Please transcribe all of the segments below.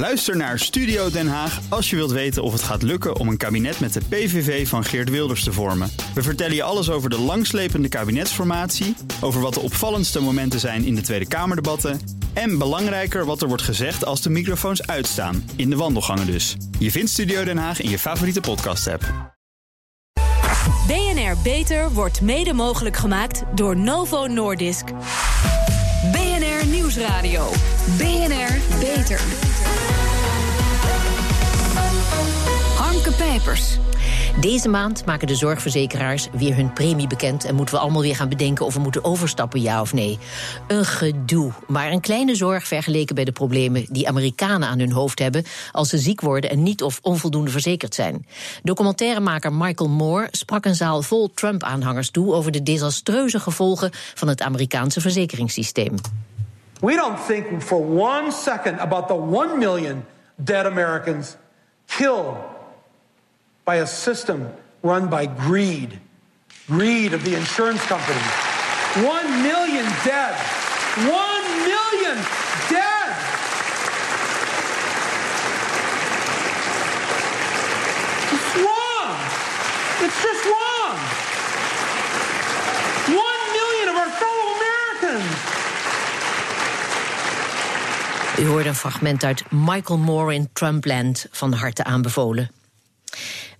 Luister naar Studio Den Haag als je wilt weten of het gaat lukken om een kabinet met de PVV van Geert Wilders te vormen. We vertellen je alles over de langslepende kabinetsformatie, over wat de opvallendste momenten zijn in de Tweede Kamerdebatten en belangrijker wat er wordt gezegd als de microfoons uitstaan, in de wandelgangen dus. Je vindt Studio Den Haag in je favoriete podcast-app. BNR Beter wordt mede mogelijk gemaakt door Novo Nordisk. BNR Nieuwsradio. BNR Beter. Deze maand maken de zorgverzekeraars weer hun premie bekend en moeten we allemaal weer gaan bedenken of we moeten overstappen, ja of nee. Een gedoe, maar een kleine zorg vergeleken bij de problemen die Amerikanen aan hun hoofd hebben als ze ziek worden en niet of onvoldoende verzekerd zijn. Documentairemaker Michael Moore sprak een zaal vol Trump-aanhangers toe over de desastreuze gevolgen van het Amerikaanse verzekeringssysteem. We don't think for one second about the one million dead Americans killed by a system run by greed. Greed of the insurance companies. One million dead. One million dead. It's wrong. It's just wrong. One million of our fellow Americans. U een fragment uit Michael Moore in Trumpland, van harte aanbevolen.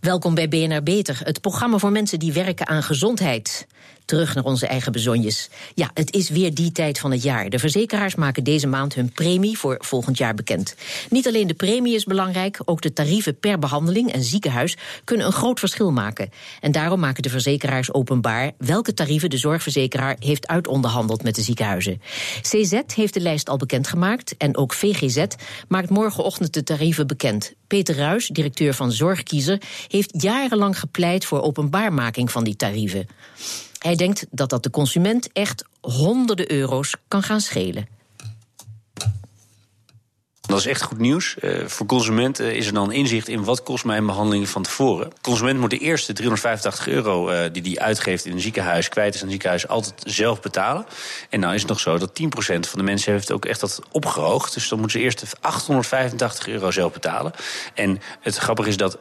Welkom bij BNR Beter, het programma voor mensen die werken aan gezondheid. Terug naar onze eigen bezonjes. Ja, het is weer die tijd van het jaar. De verzekeraars maken deze maand hun premie voor volgend jaar bekend. Niet alleen de premie is belangrijk, ook de tarieven per behandeling en ziekenhuis kunnen een groot verschil maken. En daarom maken de verzekeraars openbaar welke tarieven de zorgverzekeraar heeft uitonderhandeld met de ziekenhuizen. CZ heeft de lijst al bekendgemaakt en ook VGZ maakt morgenochtend de tarieven bekend. Peter Ruis, directeur van Zorgkiezer, heeft jarenlang gepleit voor openbaarmaking van die tarieven. Hij denkt dat dat de consument echt honderden euro's kan gaan schelen. Is echt goed nieuws. Uh, voor consumenten is er dan inzicht in wat kost mijn behandeling van tevoren. De consument moet de eerste 385 euro uh, die hij uitgeeft in een ziekenhuis, kwijt is aan een ziekenhuis, altijd zelf betalen. En nou is het nog zo dat 10% van de mensen heeft ook echt dat opgehoogd. Dus dan moeten ze eerst 885 euro zelf betalen. En het grappige is dat 40%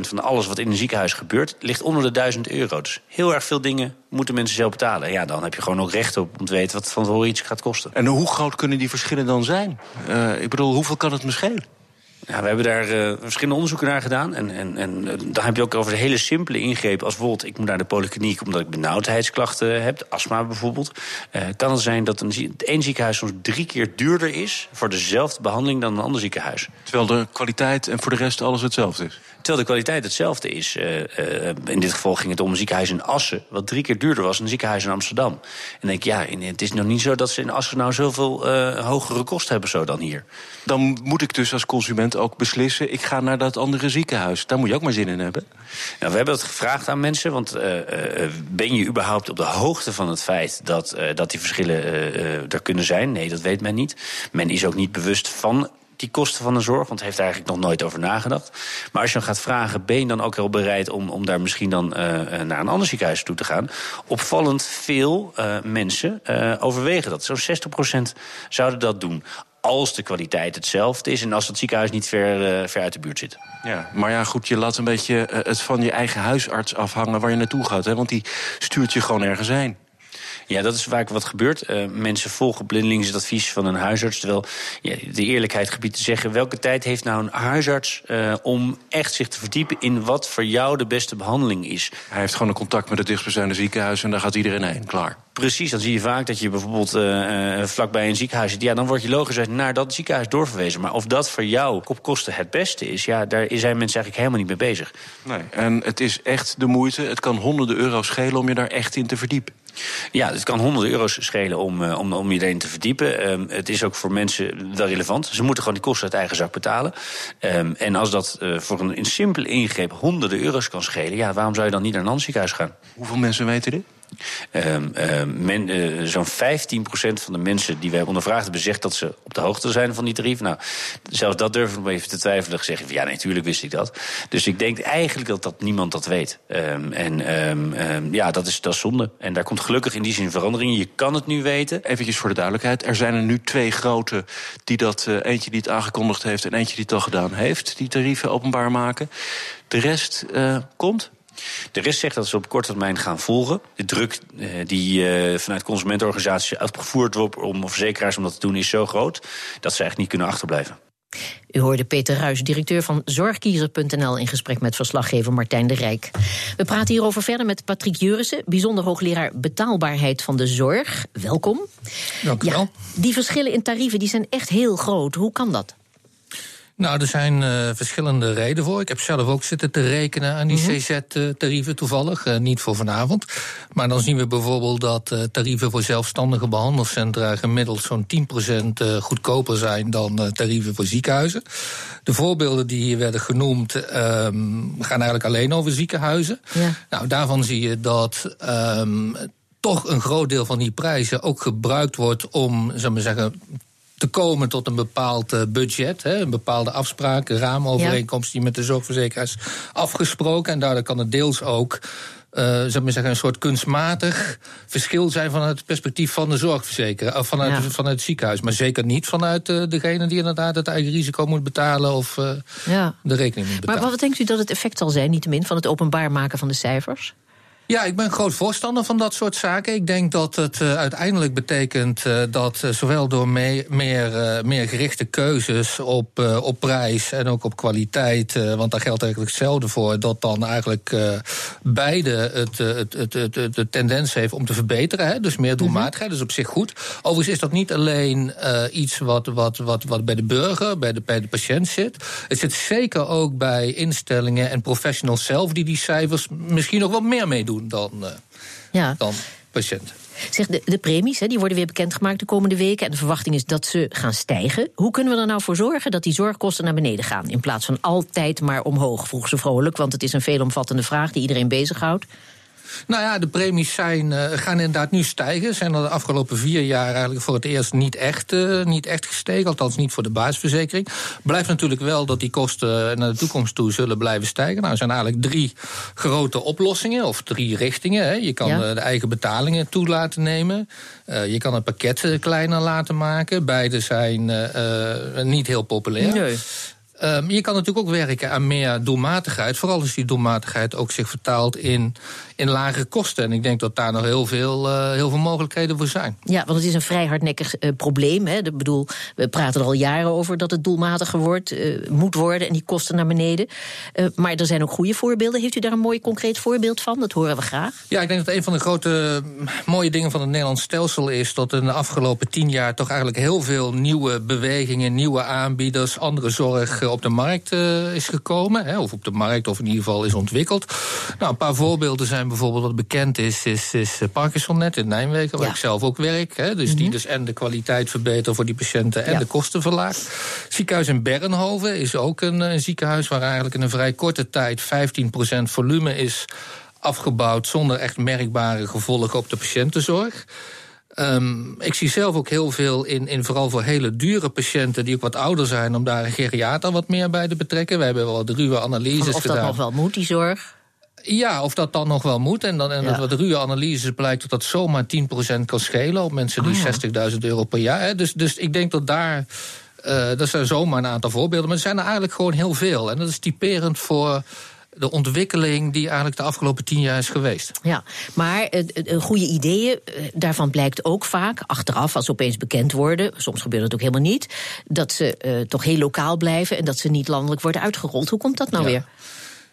van alles wat in een ziekenhuis gebeurt, ligt onder de 1000 euro. Dus heel erg veel dingen moeten mensen zelf betalen. Ja, dan heb je gewoon ook recht op om te weten wat van tevoren iets gaat kosten. En hoe groot kunnen die verschillen dan zijn? Uh, ik bedoel, hoeveel kan het me schelen? Ja, we hebben daar uh, verschillende onderzoeken naar gedaan. En, en, en uh, dan heb je ook over de hele simpele ingrepen. Als bijvoorbeeld, ik moet naar de polykliniek omdat ik benauwdheidsklachten heb, astma bijvoorbeeld. Uh, kan het zijn dat een, één ziekenhuis soms drie keer duurder is voor dezelfde behandeling dan een ander ziekenhuis. Terwijl de kwaliteit en voor de rest alles hetzelfde is. Terwijl de kwaliteit hetzelfde is. in dit geval ging het om een ziekenhuis in Assen, wat drie keer duurder was dan een ziekenhuis in Amsterdam. En dan denk ik, ja, het is nog niet zo dat ze in Assen nou zoveel hogere kosten hebben zo dan hier. Dan moet ik dus als consument ook beslissen... ik ga naar dat andere ziekenhuis. Daar moet je ook maar zin in hebben. Nou, we hebben dat gevraagd aan mensen. Want uh, uh, ben je überhaupt op de hoogte van het feit... dat, uh, dat die verschillen er kunnen zijn? Nee, dat weet men niet. Men is ook niet bewust van die kosten van de zorg, want heeft eigenlijk nog nooit over nagedacht. Maar als je dan gaat vragen, ben je dan ook wel bereid om, om daar misschien dan uh, naar een ander ziekenhuis toe te gaan? Opvallend veel uh, mensen uh, overwegen dat. Zo'n 60% zouden dat doen als de kwaliteit hetzelfde is en als het ziekenhuis niet ver, uh, ver uit de buurt zit. Ja, maar ja, goed, je laat een beetje uh, het van je eigen huisarts afhangen waar je naartoe gaat. Hè? Want die stuurt je gewoon ergens heen. Ja, dat is vaak wat gebeurt. Uh, mensen volgen blindelings het advies van een huisarts. Terwijl ja, de eerlijkheid gebiedt te zeggen... welke tijd heeft nou een huisarts uh, om echt zich te verdiepen... in wat voor jou de beste behandeling is? Hij heeft gewoon een contact met het dichtstbijzijnde ziekenhuis... en daar gaat iedereen heen, klaar. Precies, dan zie je vaak dat je bijvoorbeeld uh, vlakbij een ziekenhuis zit. Ja, dan word je logisch naar dat ziekenhuis doorverwezen. Maar of dat voor jou op kosten het beste is... ja, daar zijn mensen eigenlijk helemaal niet mee bezig. Nee, en het is echt de moeite. Het kan honderden euro's schelen om je daar echt in te verdiepen. Ja, het kan honderden euro's schelen om, uh, om, om je erin te verdiepen. Um, het is ook voor mensen wel relevant. Ze moeten gewoon die kosten uit eigen zak betalen. Um, en als dat uh, voor een, simpele ingreep honderden euro's kan schelen... ja, waarom zou je dan niet naar een ziekenhuis gaan? Hoeveel mensen weten dit? Um, men, uh, zo'n 15% van de mensen die wij ondervraagd hebben zegt dat ze op de hoogte zijn van die tarieven. Nou, zelfs dat durven we even te twijfelen. Zeggen van ja, natuurlijk wist ik dat. Dus ik denk eigenlijk dat, dat niemand dat weet. Um, en ja, dat is, dat zonde. En daar komt gelukkig in die zin verandering. Je kan het nu weten. Eventjes voor de duidelijkheid: er zijn er nu twee grote die dat. Uh, eentje die het aangekondigd heeft en eentje die het al gedaan heeft. Die tarieven openbaar maken. De rest uh, komt. De rest zegt dat ze op korte termijn gaan volgen. De druk uh, die uh, vanuit consumentenorganisaties uitgevoerd wordt om verzekeraars om dat te doen, is zo groot dat ze eigenlijk niet kunnen achterblijven. U hoorde Peter Ruijs, directeur van Zorgkiezer.nl... in gesprek met verslaggever Martijn de Rijk. We praten hierover verder met Patrick Jurissen... bijzonder hoogleraar betaalbaarheid van de zorg. Welkom. Dank u wel. Ja, die verschillen in tarieven die zijn echt heel groot. Hoe kan dat? Nou, er zijn uh, verschillende redenen voor. Ik heb zelf ook zitten te rekenen aan die mm -hmm. CZ-tarieven toevallig. Uh, niet voor vanavond. Maar dan zien we bijvoorbeeld dat uh, tarieven voor zelfstandige behandelcentra gemiddeld zo'n 10% goedkoper zijn dan tarieven voor ziekenhuizen. De voorbeelden die hier werden genoemd um, gaan eigenlijk alleen over ziekenhuizen. Ja. Nou, daarvan zie je dat um, toch een groot deel van die prijzen ook gebruikt wordt om, zou maar zeggen, te komen tot een bepaald uh, budget, hè, een bepaalde afspraak, een raamovereenkomst die met de zorgverzekeraars afgesproken. En daardoor kan het deels ook. Uh, zou maar zeggen, een soort kunstmatig verschil zijn vanuit het perspectief van de zorgverzekeraar, of vanuit, ja. vanuit het ziekenhuis. Maar zeker niet vanuit uh, degene die inderdaad het eigen risico moet betalen of uh, ja. de rekening moet betalen. Maar wat denkt u dat het effect zal zijn, niettemin, van het openbaar maken van de cijfers? Ja, ik ben groot voorstander van dat soort zaken. Ik denk dat het uh, uiteindelijk betekent uh, dat uh, zowel door mee, meer, meer gerichte keuzes op, op prijs en ook op kwaliteit, want daar geldt eigenlijk hetzelfde voor, dat dan eigenlijk beide het, het, het, het, de tendens heeft om te verbeteren. Hè? Dus meer doelmatigheid, dus op zich goed. Overigens is dat niet alleen iets wat, wat, wat, wat bij de burger, bij de, bij de patiënt zit. Het zit zeker ook bij instellingen en professionals zelf die die cijfers misschien nog wat meer meedoen dan, uh, ja. dan patiënten. Zeg, de, de premies hè, die worden weer bekendgemaakt de komende weken. En de verwachting is dat ze gaan stijgen. Hoe kunnen we er nou voor zorgen dat die zorgkosten naar beneden gaan? In plaats van altijd maar omhoog, vroeg ze vrolijk. Want het is een veelomvattende vraag die iedereen bezighoudt. Nou ja, de premies zijn, uh, gaan inderdaad nu stijgen. Zijn er de afgelopen vier jaar eigenlijk voor het eerst niet echt, uh, niet echt gestegen. Althans niet voor de basisverzekering. Blijft natuurlijk wel dat die kosten naar de toekomst toe zullen blijven stijgen. Nou, er zijn eigenlijk drie grote oplossingen, of drie richtingen. Hè. Je kan ja. de eigen betalingen toe laten nemen. Uh, je kan het pakket kleiner laten maken. Beide zijn niet heel populair. Nee. Um, je kan natuurlijk ook werken aan meer doelmatigheid. Vooral als die doelmatigheid ook zich vertaalt in, in lagere kosten. En ik denk dat daar nog heel veel, uh, heel veel mogelijkheden voor zijn. Ja, want het is een vrij hardnekkig uh, probleem. Hè. Ik bedoel, we praten er al jaren over dat het doelmatiger wordt, uh, moet worden en die kosten naar beneden. maar er zijn ook goede voorbeelden. Heeft u daar een mooi concreet voorbeeld van? Dat horen we graag. Ja, ik denk dat een van de grote mooie dingen van het Nederlands stelsel is dat in de afgelopen tien jaar toch eigenlijk heel veel nieuwe bewegingen, nieuwe aanbieders, andere zorg op de markt uh, is gekomen. Hè, of op de markt, of in ieder geval is ontwikkeld. Nou, een paar voorbeelden zijn bijvoorbeeld wat bekend is, is, is Parkinsonnet in Nijmegen, waar ja. ik zelf ook werk. Hè, dus mm -hmm. die dus en de kwaliteit verbeteren voor die patiënten en ja. de kosten verlaagt. Ziekenhuis in Bernhoven is ook een, een ziekenhuis waar eigenlijk in een vrij korte tijd 15% volume is afgebouwd zonder echt merkbare gevolgen op de patiëntenzorg. Um, ik zie zelf ook heel veel in, in vooral voor hele dure patiënten die ook wat ouder zijn, om daar een geriater wat meer bij te betrekken. We hebben wel de ruwe analyses gedaan. Of dat gedaan. nog wel moet, die zorg? Ja, of dat dan nog wel moet. En, dan, en ja. wat ruwe analyses blijkt dat dat zomaar 10% kan schelen op mensen die oh, ja. 60.000 euro per jaar. Hè. Dus, dus ik denk dat daar. Uh, dat zijn zomaar een aantal voorbeelden. Maar er zijn er eigenlijk gewoon heel veel. En dat is typerend voor de ontwikkeling die eigenlijk de afgelopen tien jaar is geweest. Ja, maar uh, goede ideeën, uh, daarvan blijkt ook vaak, achteraf als ze opeens bekend worden, soms gebeurt het ook helemaal niet, dat ze uh, toch heel lokaal blijven en dat ze niet landelijk worden uitgerold. Hoe komt dat nou ja. weer?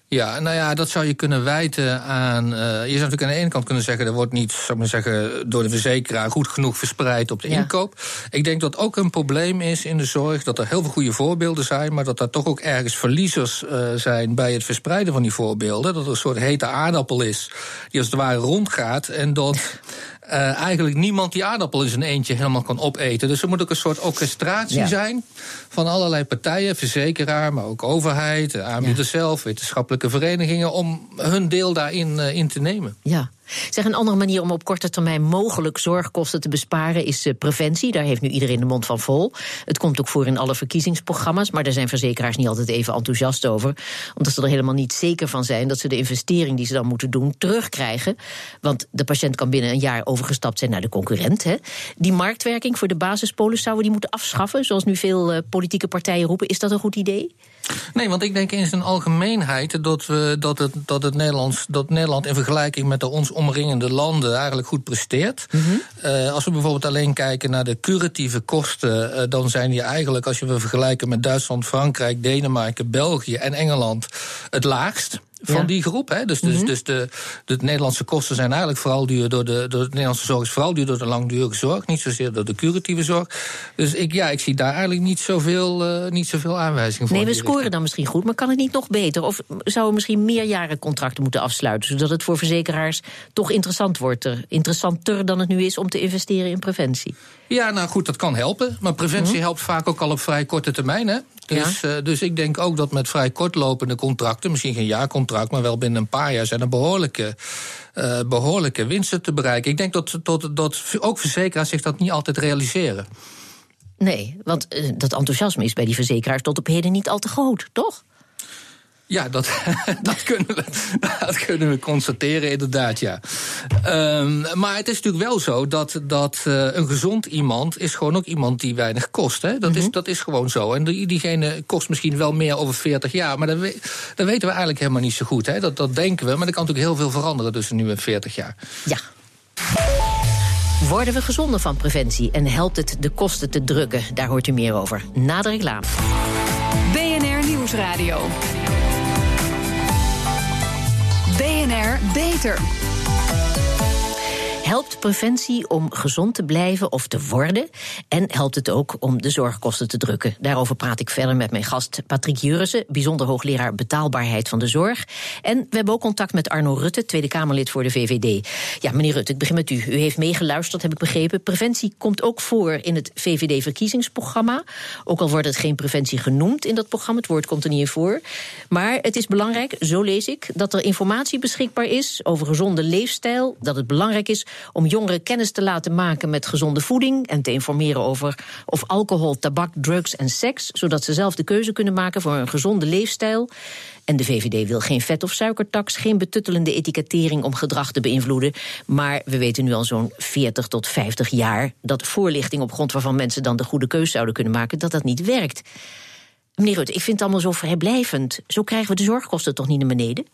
Ja, nou ja, dat zou je kunnen wijten aan. Uh, je zou natuurlijk aan de ene kant kunnen zeggen. er wordt niet, zou ik maar zeggen, door de verzekeraar goed genoeg verspreid op de ja. inkoop. Ik denk dat ook een probleem is in de zorg. dat er heel veel goede voorbeelden zijn. maar dat er toch ook ergens verliezers uh, zijn bij het verspreiden van die voorbeelden. Dat er een soort hete aardappel is. die als het ware rondgaat. en dat. Uh, eigenlijk niemand die aardappel in zijn eentje helemaal kan opeten. Dus er moet ook een soort orchestratie ja. zijn van allerlei partijen, verzekeraar, maar ook overheid, aanbieders ja. zelf, wetenschappelijke verenigingen, om hun deel daarin uh, in te nemen. Ja. Zeg, een andere manier om op korte termijn mogelijk zorgkosten te besparen is uh, preventie. Daar heeft nu iedereen de mond van vol. Het komt ook voor in alle verkiezingsprogramma's, maar daar zijn verzekeraars niet altijd even enthousiast over. Omdat ze er helemaal niet zeker van zijn dat ze de investering die ze dan moeten doen terugkrijgen. Want de patiënt kan binnen een jaar overgestapt zijn naar de concurrent. Hè. Die marktwerking voor de basispolis zouden we die moeten afschaffen, zoals nu veel uh, politieke partijen roepen. Is dat een goed idee? Nee, want ik denk in zijn algemeenheid dat, we, dat, het, dat, het Nederlands, dat Nederland in vergelijking met de ons omringende landen eigenlijk goed presteert. Mm -hmm. uh, als we bijvoorbeeld alleen kijken naar de curatieve kosten, uh, dan zijn die eigenlijk, als je we vergelijken met Duitsland, Frankrijk, Denemarken, België en Engeland, het laagst van ja. die groep. Hè. Dus, dus, mm -hmm. dus de, de Nederlandse kosten zijn eigenlijk vooral duur door de, door de Nederlandse zorg is vooral duur door de langdurige zorg, niet zozeer door de curatieve zorg. Dus ik, ja, ik zie daar eigenlijk niet zoveel, uh, niet zoveel aanwijzingen voor. Nee, we scoren dan misschien goed, maar kan het niet nog beter? Of zouden we misschien meerjarencontracten moeten afsluiten, zodat het voor verzekeraars toch interessant wordt, interessanter dan het nu is om te investeren in preventie? Ja, nou goed, dat kan helpen. Maar preventie mm -hmm. helpt vaak ook al op vrij korte termijn. Hè? Dus, ja. uh, dus ik denk ook dat met vrij kortlopende contracten, misschien geen jaarcontract, maar wel binnen een paar jaar, zijn er behoorlijke, uh, behoorlijke winsten te bereiken. Ik denk dat, dat, dat ook verzekeraars zich dat niet altijd realiseren. Nee, want uh, dat enthousiasme is bij die verzekeraars tot op heden niet al te groot, toch? Ja, dat, dat, kunnen we, dat kunnen we constateren, inderdaad, ja. Um, maar het is natuurlijk wel zo dat, dat uh, een gezond iemand is gewoon ook iemand die weinig kost. Hè? Dat, mm -hmm. is, dat is gewoon zo. En die, diegene kost misschien wel meer over 40 jaar, maar dat, we, dat weten we eigenlijk helemaal niet zo goed. Hè? Dat, dat denken we, maar er kan natuurlijk heel veel veranderen tussen nu en 40 jaar. Ja. Worden we gezonder van preventie en helpt het de kosten te drukken? Daar hoort u meer over na de reclame. BNR Nieuwsradio. BNR Beter. Helpt preventie om gezond te blijven of te worden? En helpt het ook om de zorgkosten te drukken? Daarover praat ik verder met mijn gast Patrick Jurissen, bijzonder hoogleraar betaalbaarheid van de zorg. En we hebben ook contact met Arno Rutte, Tweede Kamerlid voor de VVD. Ja, meneer Rutte, ik begin met u. U heeft meegeluisterd, heb ik begrepen. Preventie komt ook voor in het VVD-verkiezingsprogramma. Ook al wordt het geen preventie genoemd in dat programma, het woord komt er niet in voor. Maar het is belangrijk, zo lees ik, dat er informatie beschikbaar is over gezonde leefstijl. Dat het belangrijk is om jongeren kennis te laten maken met gezonde voeding en te informeren over of alcohol, tabak, drugs en seks, zodat ze zelf de keuze kunnen maken voor een gezonde leefstijl. En de VVD wil geen vet- of suikertax, geen betuttelende etikettering om gedrag te beïnvloeden. Maar we weten nu al zo'n 40 tot 50 jaar dat voorlichting op grond waarvan mensen dan de goede keuze zouden kunnen maken, dat dat niet werkt. Meneer Rutte, ik vind het allemaal zo vrijblijvend. Zo krijgen we de zorgkosten toch niet naar beneden?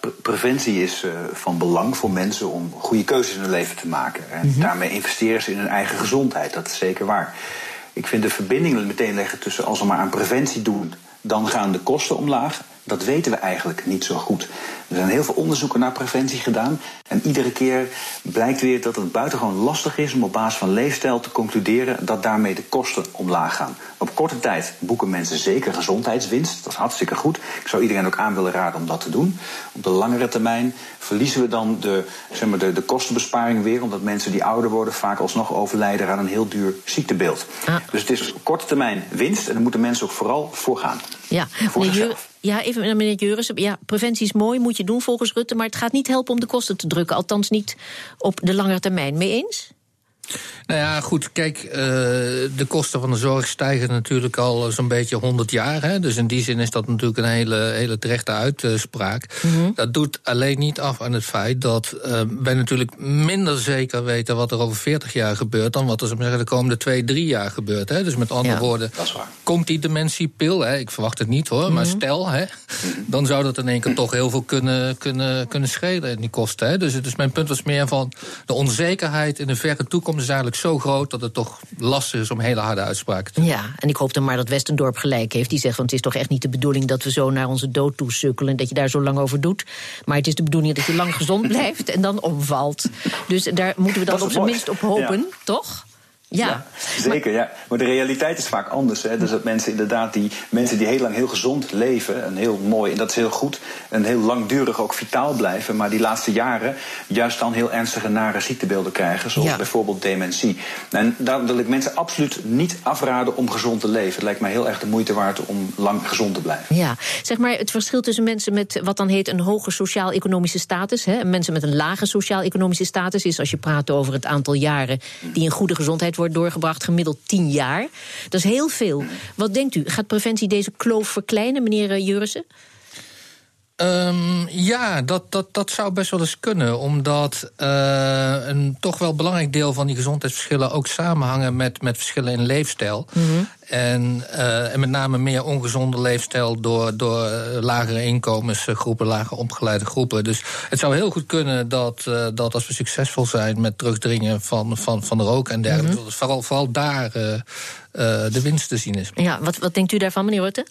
Pre preventie is uh, van belang voor mensen om goede keuzes in hun leven te maken. En mm -hmm. daarmee investeren ze in hun eigen gezondheid. Dat is zeker waar. Ik vind de verbinding meteen leggen tussen als we maar aan preventie doen, dan gaan de kosten omlaag. Dat weten we eigenlijk niet zo goed. Er zijn heel veel onderzoeken naar preventie gedaan. En iedere keer blijkt weer dat het buitengewoon lastig is om op basis van leefstijl te concluderen dat daarmee de kosten omlaag gaan. Op korte tijd boeken mensen zeker gezondheidswinst. Dat is hartstikke goed. Ik zou iedereen ook aan willen raden om dat te doen. Op de langere termijn verliezen we dan de, zeg maar, de, de kostenbesparing weer. Omdat mensen die ouder worden vaak alsnog overlijden aan een heel duur ziektebeeld. Ah. Dus het is op korte termijn winst. En daar moeten mensen ook vooral voor gaan. Ja, voor. Ja, even naar meneer Jurissen. Ja, preventie is mooi, moet je doen volgens Rutte. Maar het gaat niet helpen om de kosten te drukken. Althans niet op de lange termijn. Mee eens? Nou ja, goed, kijk, uh, de kosten van de zorg stijgen natuurlijk al zo'n beetje 100 jaar. Hè? Dus in die zin is dat natuurlijk een hele, hele terechte uitspraak. Mm -hmm. Dat doet alleen niet af aan het feit dat uh, wij natuurlijk minder zeker weten wat er over 40 jaar gebeurt dan wat er zeggen, de komende twee, drie jaar gebeurt. Hè? Dus met andere ja, woorden, komt die dementiepil, hè? ik verwacht het niet hoor, mm -hmm. maar stel, hè, dan zou dat in één keer toch heel veel kunnen, kunnen, kunnen schelen in die kosten. Hè? Dus, dus mijn punt was meer van de onzekerheid in de verre toekomst is eigenlijk zo groot dat het toch lastig is om hele harde uitspraken te doen. Ja, en ik hoop dan maar dat Westendorp gelijk heeft. Die zegt, want het is toch echt niet de bedoeling dat we zo naar onze dood toe sukkelen... en dat je daar zo lang over doet. Maar het is de bedoeling dat je lang gezond blijft en dan omvalt. Dus daar moeten we dan op zijn minst op hopen, ja. toch? Ja. zeker, ja. Maar de realiteit is vaak anders. Hè. Dus dat mensen inderdaad die mensen die heel lang heel gezond leven, en heel mooi, en dat is heel goed, en heel langdurig ook vitaal blijven, maar die laatste jaren juist dan heel ernstige nare ziektebeelden krijgen, zoals bijvoorbeeld dementie. En daar wil ik mensen absoluut niet afraden om gezond te leven. Het lijkt mij heel erg de moeite waard om lang gezond te blijven. Ja, zeg maar het verschil tussen mensen met wat dan heet een hoge sociaal-economische status, hè, en mensen met een lage sociaal-economische status, is als je praat over het aantal jaren die in goede gezondheid wordt doorgebracht, gemiddeld 10 jaar. Dat is heel veel. Wat denkt u? Gaat preventie deze kloof verkleinen, meneer eh, Jurissen? Um, ja, dat, dat, dat zou best wel eens kunnen. Omdat uh, een toch wel belangrijk deel van die gezondheidsverschillen ook samenhangen met, met verschillen in leefstijl. Mm -hmm. en, uh, en met name meer ongezonde leefstijl door, door lagere inkomensgroepen, lager opgeleide groepen. Dus het zou heel goed kunnen dat, uh, dat als we succesvol zijn met terugdringen van, van, van de rook en dergelijke, mm -hmm. vooral, vooral daar de winst te zien is. Ja, wat, wat denkt u daarvan, meneer Rutte?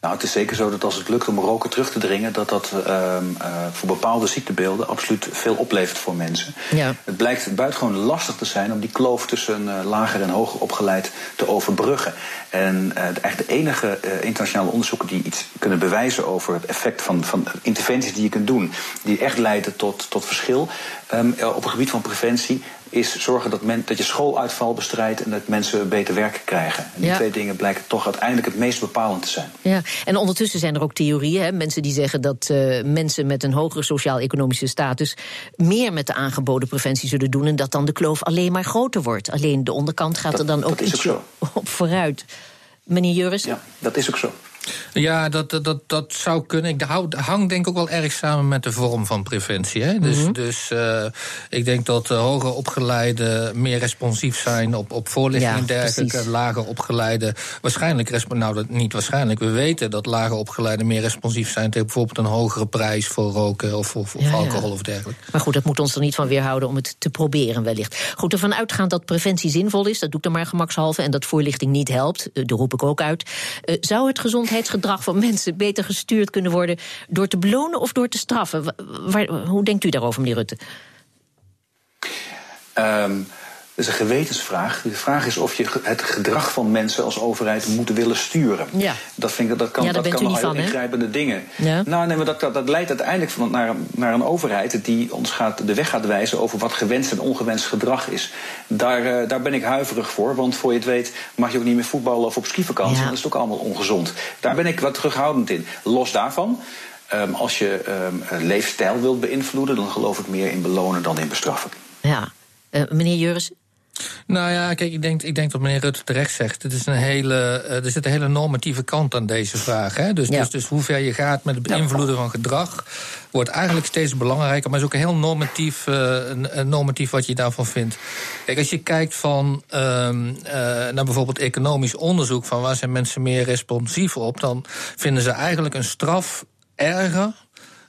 Nou, het is zeker zo dat als het lukt om roken terug te dringen, dat dat uh, uh, voor bepaalde ziektebeelden absoluut veel oplevert voor mensen. Ja. Het blijkt buitengewoon lastig te zijn om die kloof tussen uh, lager en hoger opgeleid te overbruggen. En eigenlijk de enige internationale onderzoeken die iets kunnen bewijzen over het effect van, van interventies die je kunt doen, die echt leiden tot, tot verschil um, op het gebied van preventie, is zorgen dat, men, dat je schooluitval bestrijdt en dat mensen beter werk krijgen. En die Ja. twee dingen blijken toch uiteindelijk het meest bepalend te zijn. Ja, en ondertussen zijn er ook theorieën. Hè? Mensen die zeggen dat eh, mensen met een hogere sociaal-economische status meer met de aangeboden preventie zullen doen. En dat dan de kloof alleen maar groter wordt. Alleen de onderkant gaat Dat- er dan ook ook ietsje zo. op vooruit. Meneer Juris? Ja, dat is ook zo. Ja, dat, dat, dat, zou kunnen. Ik hou- hang denk ik ook wel erg samen met de vorm van preventie. Hè? Dus, Mhm. dus eh, ik denk dat uh, hoger opgeleiden meer responsief zijn op, op voorlichting Ja, en dergelijke. precies. Lager opgeleiden waarschijnlijk, nou dat, niet waarschijnlijk, we weten dat lager opgeleiden meer responsief zijn tegen bijvoorbeeld een hogere prijs voor roken of, of, of Ja, ja. alcohol of dergelijke. Maar goed, dat moet ons er niet van weerhouden om het te proberen wellicht. Goed, ervan uitgaand dat preventie zinvol is, dat doe ik dan maar gemakshalve... en dat voorlichting niet helpt, eh, daar roep ik ook uit... eh, zou het gezondheidsgedrag van mensen beter gestuurd kunnen worden... door te belonen of door te straffen? Wa- waar- hoe denkt u daarover, meneer Rutte? Ehm, is een gewetensvraag. De vraag is of je het gedrag van mensen als overheid moet willen sturen. Ja. Dat, vind ik, dat kan, Ja, dat kan heel ingrijpende dingen. Ja. Nou, nee, maar dat, dat, dat leidt uiteindelijk van, naar, naar een overheid die ons gaat, de weg gaat wijzen over wat gewenst en ongewenst gedrag is. Daar, eh, daar ben ik huiverig voor, want voor je het weet mag je ook niet meer voetballen of op skivakantie. Ja. Dat is ook allemaal ongezond. Daar ben ik wat terughoudend in. Los daarvan. ehm, als je ehm, leefstijl wilt beïnvloeden, dan geloof ik meer in belonen dan in bestraffen. Ja. Eh, meneer Juris? Nou ja, kijk, ik denk, ik denk dat meneer Rutte terecht zegt. Het is een hele, eh, er zit een hele normatieve kant aan deze vraag. Hè? Dus, Ja. dus, dus hoe ver je gaat met het beïnvloeden van gedrag... wordt eigenlijk steeds belangrijker. Maar is ook heel normatief, een normatief wat je daarvan vindt. Kijk, als je kijkt van, ehm, eh, naar bijvoorbeeld economisch onderzoek... van waar zijn mensen meer responsief op... dan vinden ze eigenlijk een straf erger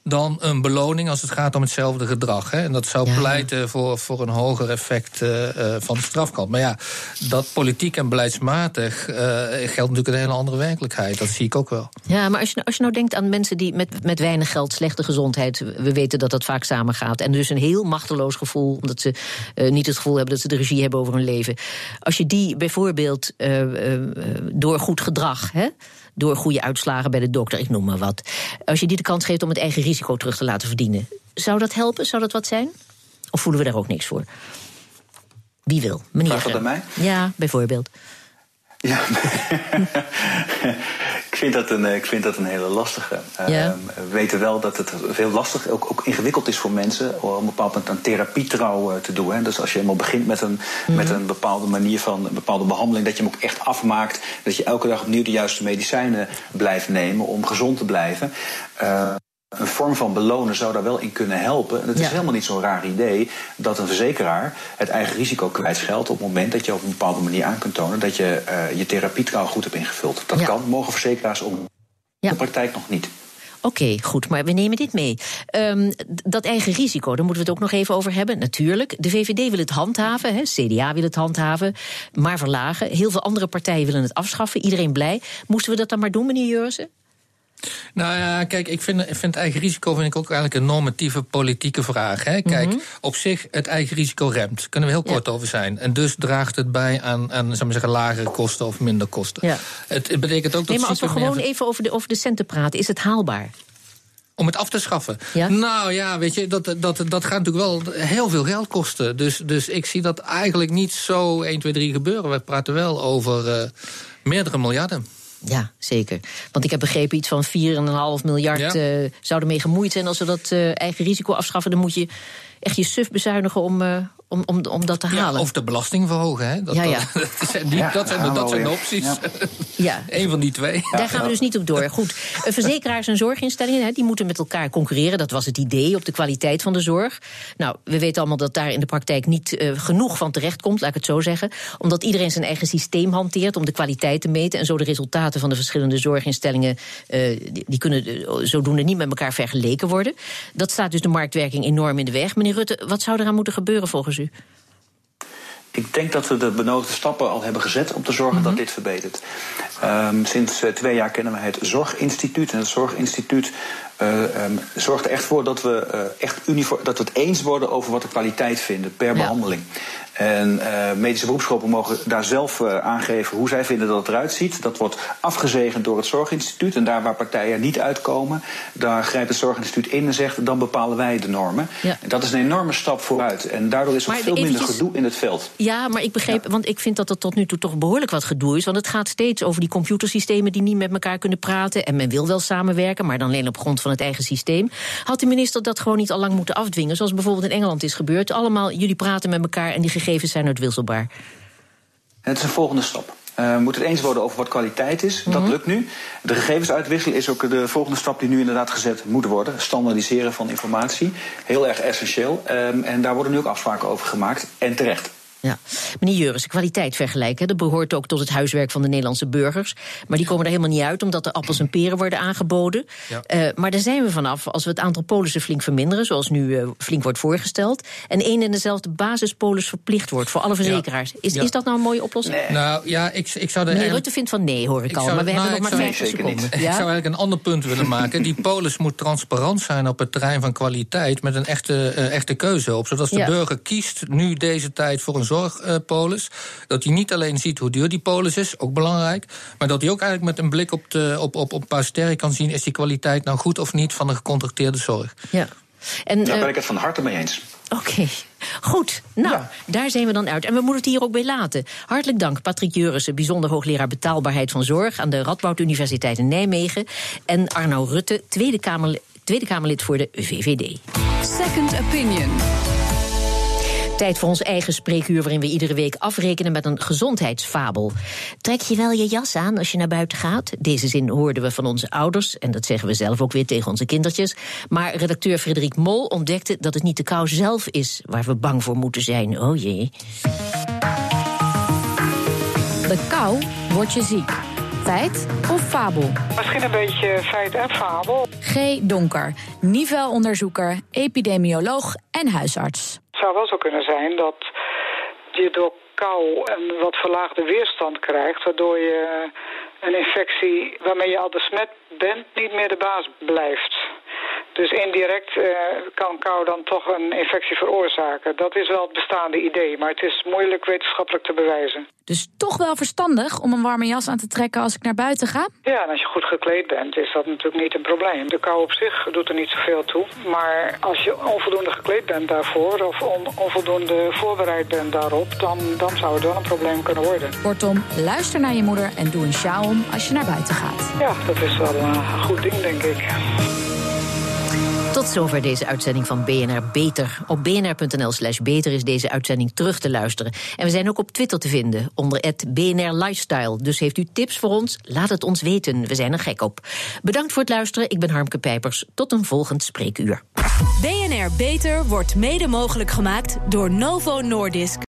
dan een beloning als het gaat om hetzelfde gedrag. Hè? En dat zou Ja. pleiten voor, voor een hoger effect eh, eh, van de strafkant. Maar ja, dat politiek en beleidsmatig eh, geldt natuurlijk een hele andere werkelijkheid. Dat zie ik ook wel. Ja, maar als je, nou- als je nou denkt aan mensen die met, met weinig geld, slechte gezondheid, we weten dat dat vaak samengaat. En dus een heel machteloos gevoel, omdat ze niet het gevoel hebben dat ze de regie hebben over hun leven. Als je die bijvoorbeeld door goed gedrag, hè, door goede uitslagen bij de dokter, ik noem maar wat. Als je die de kans geeft om het eigen risico terug te laten verdienen, zou dat helpen? Zou dat wat zijn? Of voelen we daar ook niks voor? Wie wil? Meneer. Vraag dat aan mij? Ja, bijvoorbeeld. Ja, ik, vind dat een, eh, ik vind dat een hele lastige. Ja. Ehm, we weten wel dat het veel lastig, ook, ook ingewikkeld is voor mensen om op een bepaald moment een therapietrouw eh, te doen. Hè. Dus als je helemaal begint met een, met een bepaalde manier van een bepaalde behandeling, dat je hem ook echt afmaakt. Dat je elke dag opnieuw de juiste medicijnen blijft nemen om gezond te blijven. Eh, een vorm van belonen zou daar wel in kunnen helpen. En het is Ja. helemaal niet zo'n raar idee dat een verzekeraar het eigen risico kwijtscheldt op het moment dat je op een bepaalde manier aan kunt tonen dat je eh, je therapietrouw goed hebt ingevuld. Dat Ja. kan, mogen verzekeraars. Ja. In de praktijk nog niet. Oké, goed, maar we nemen dit mee. Ehm, dat eigen risico, daar moeten we het ook nog even over hebben. Natuurlijk, de VVD wil het handhaven, CDA wil het handhaven, maar verlagen. Heel veel andere partijen willen het afschaffen, iedereen blij. Moesten we dat dan maar doen, meneer Jurissen? Nou ja, kijk, ik vind, ik vind eigen risico vind ik ook eigenlijk een normatieve politieke vraag. Hè. Kijk, Mhm. op zich, het eigen risico remt. Kunnen we heel kort over zijn. En dus draagt het bij aan, aan maar zeggen, lagere kosten of minder kosten. Ja. Het, het betekent ook dat Nee, maar als we meer gewoon even over de, over de centen praten, is het haalbaar? Om het af te schaffen? Ja? Nou ja, weet je, dat, dat, dat gaat natuurlijk wel heel veel geld kosten. Dus, dus ik zie dat eigenlijk niet zo 1, 2, 3 gebeuren. We praten wel over eh, meerdere miljarden. Ja, zeker. Want ik heb begrepen, iets van 4,5 miljard Ja. eh, zou ermee gemoeid zijn. Als we dat eh, eigen risico afschaffen, dan moet je echt je suf bezuinigen om, eh, om, om, om dat te Ja, halen. of de belasting verhogen. Hè? Dat, Ja, ja. Dat, dat zijn, die, Ja, dat zijn, dat de opties. Ja. Ja. Eén van die twee. Daar gaan we dus niet op door. Goed. Eh, Verzekeraars en zorginstellingen hè, die moeten met elkaar concurreren. Dat was het idee op de kwaliteit van de zorg. Nou, we weten allemaal dat daar in de praktijk niet eh, genoeg van terecht komt, laat ik het zo zeggen. Omdat iedereen zijn eigen systeem hanteert om de kwaliteit te meten. En zo de resultaten van de verschillende zorginstellingen. eh, die, die kunnen zodoende niet met elkaar vergeleken worden. Dat staat dus de marktwerking enorm in de weg. Meneer Rutte, wat zou eraan moeten gebeuren volgens u? u. Ik denk dat we de benodigde stappen al hebben gezet om te zorgen dat dit verbetert. Ehm, sinds eh, twee jaar kennen we het Zorginstituut. En het Zorginstituut eh, ehm, zorgt er echt voor dat we, eh, echt uniform, dat we het eens worden over wat de kwaliteit vinden per Ja. behandeling. En medische beroepsgroepen mogen daar zelf aangeven hoe zij vinden dat het eruit ziet. Dat wordt afgezegend door het Zorginstituut. En daar waar partijen niet uitkomen, daar grijpt het Zorginstituut in en zegt: dan bepalen wij de normen. Ja. En dat is een enorme stap vooruit. En daardoor is er veel minder gedoe in het veld. Ja, maar ik begreep, want ik vind dat er tot nu toe toch behoorlijk wat gedoe is. Want het gaat steeds over die computersystemen die niet met elkaar kunnen praten. En men wil wel samenwerken, maar dan alleen op grond van het eigen systeem. Had de minister dat gewoon niet al lang moeten afdwingen, zoals bijvoorbeeld in Engeland is gebeurd? Allemaal, jullie praten met elkaar en die gegevens zijn uitwisselbaar. Het is een volgende stap. Eh, we moeten het eens worden over wat kwaliteit is. Dat lukt nu. De gegevensuitwisseling is ook de volgende stap die nu inderdaad gezet moet worden. Standaardiseren van informatie. Heel erg essentieel. Ehm, en daar worden nu ook afspraken over gemaakt. En terecht. Ja. Meneer Juris, kwaliteit vergelijken, dat behoort ook tot het huiswerk van de Nederlandse burgers. Maar die komen er helemaal niet uit, omdat er appels en peren worden aangeboden. Ja. Eh, maar daar zijn we vanaf als we het aantal polissen flink verminderen, zoals nu eh, flink wordt voorgesteld. En één en dezelfde basispolis verplicht wordt voor alle verzekeraars. Is, Ja. is dat nou een mooie oplossing? Nou ja, ik, ik zou er Meneer Rutte vindt van nee, hoor ik, Ik al. zou- maar we nou, hebben nog ik maar zou- vijf Nee, zeker seconden. Ik zou eigenlijk een ander punt willen maken. Die polis moet transparant zijn op het terrein van kwaliteit... met een echte, eh, echte keuze op. Zodat de burger kiest nu deze tijd voor een zorgpolis. dat hij niet alleen ziet hoe duur die polis is, ook belangrijk... maar dat hij ook eigenlijk met een blik op, de, op, op, op een paar sterren kan zien... is die kwaliteit nou goed of niet van de gecontracteerde zorg. Ja. En, Daar eh, ben ik het van harte mee eens. Oké, goed. Nou, daar zijn we dan uit. En we moeten het hier ook bij laten. Hartelijk dank, Patrick Jurissen, bijzonder hoogleraar betaalbaarheid van zorg aan de Radboud Universiteit in Nijmegen. En Arno Rutte, Tweede, Kamer, Tweede Kamerlid voor de VVD. Second opinion. Tijd voor ons eigen spreekuur, waarin we iedere week afrekenen met een gezondheidsfabel. Trek je wel je jas aan als je naar buiten gaat? Deze zin hoorden we van onze ouders, en dat zeggen we zelf ook weer tegen onze kindertjes. Maar redacteur Frederik Mol ontdekte dat het niet de kou zelf is waar we bang voor moeten zijn. Oh jee. De kou wordt je ziek. Feit of fabel? Misschien een beetje feit en fabel. G. Donker, niveauonderzoeker, epidemioloog en huisarts. Zou wel zo kunnen zijn dat je door kou een wat verlaagde weerstand krijgt... waardoor je een infectie waarmee je al besmet bent niet meer de baas blijft. Dus indirect eh, kan kou dan toch een infectie veroorzaken. Dat is wel het bestaande idee, maar het is moeilijk wetenschappelijk te bewijzen. Dus toch wel verstandig om een warme jas aan te trekken als ik naar buiten ga? Ja, en als je goed gekleed bent, is dat natuurlijk niet een probleem. De kou op zich doet er niet zoveel toe. Maar als je onvoldoende gekleed bent daarvoor... of on- onvoldoende voorbereid bent daarop... Dan, dan zou het wel een probleem kunnen worden. Kortom, luister naar je moeder en doe een sjaal om als je naar buiten gaat. Ja, dat is wel een goed ding, denk ik. Tot zover deze uitzending van BNR Beter. Op bnr.nl slash beter is deze uitzending terug te luisteren. En we zijn ook op Twitter te vinden, onder het BNR Lifestyle. Dus heeft u tips voor ons? Laat het ons weten, we zijn er gek op. Bedankt voor het luisteren, ik ben Harmke Pijpers. Tot een volgend spreekuur. BNR Beter wordt mede mogelijk gemaakt door Novo Nordisk.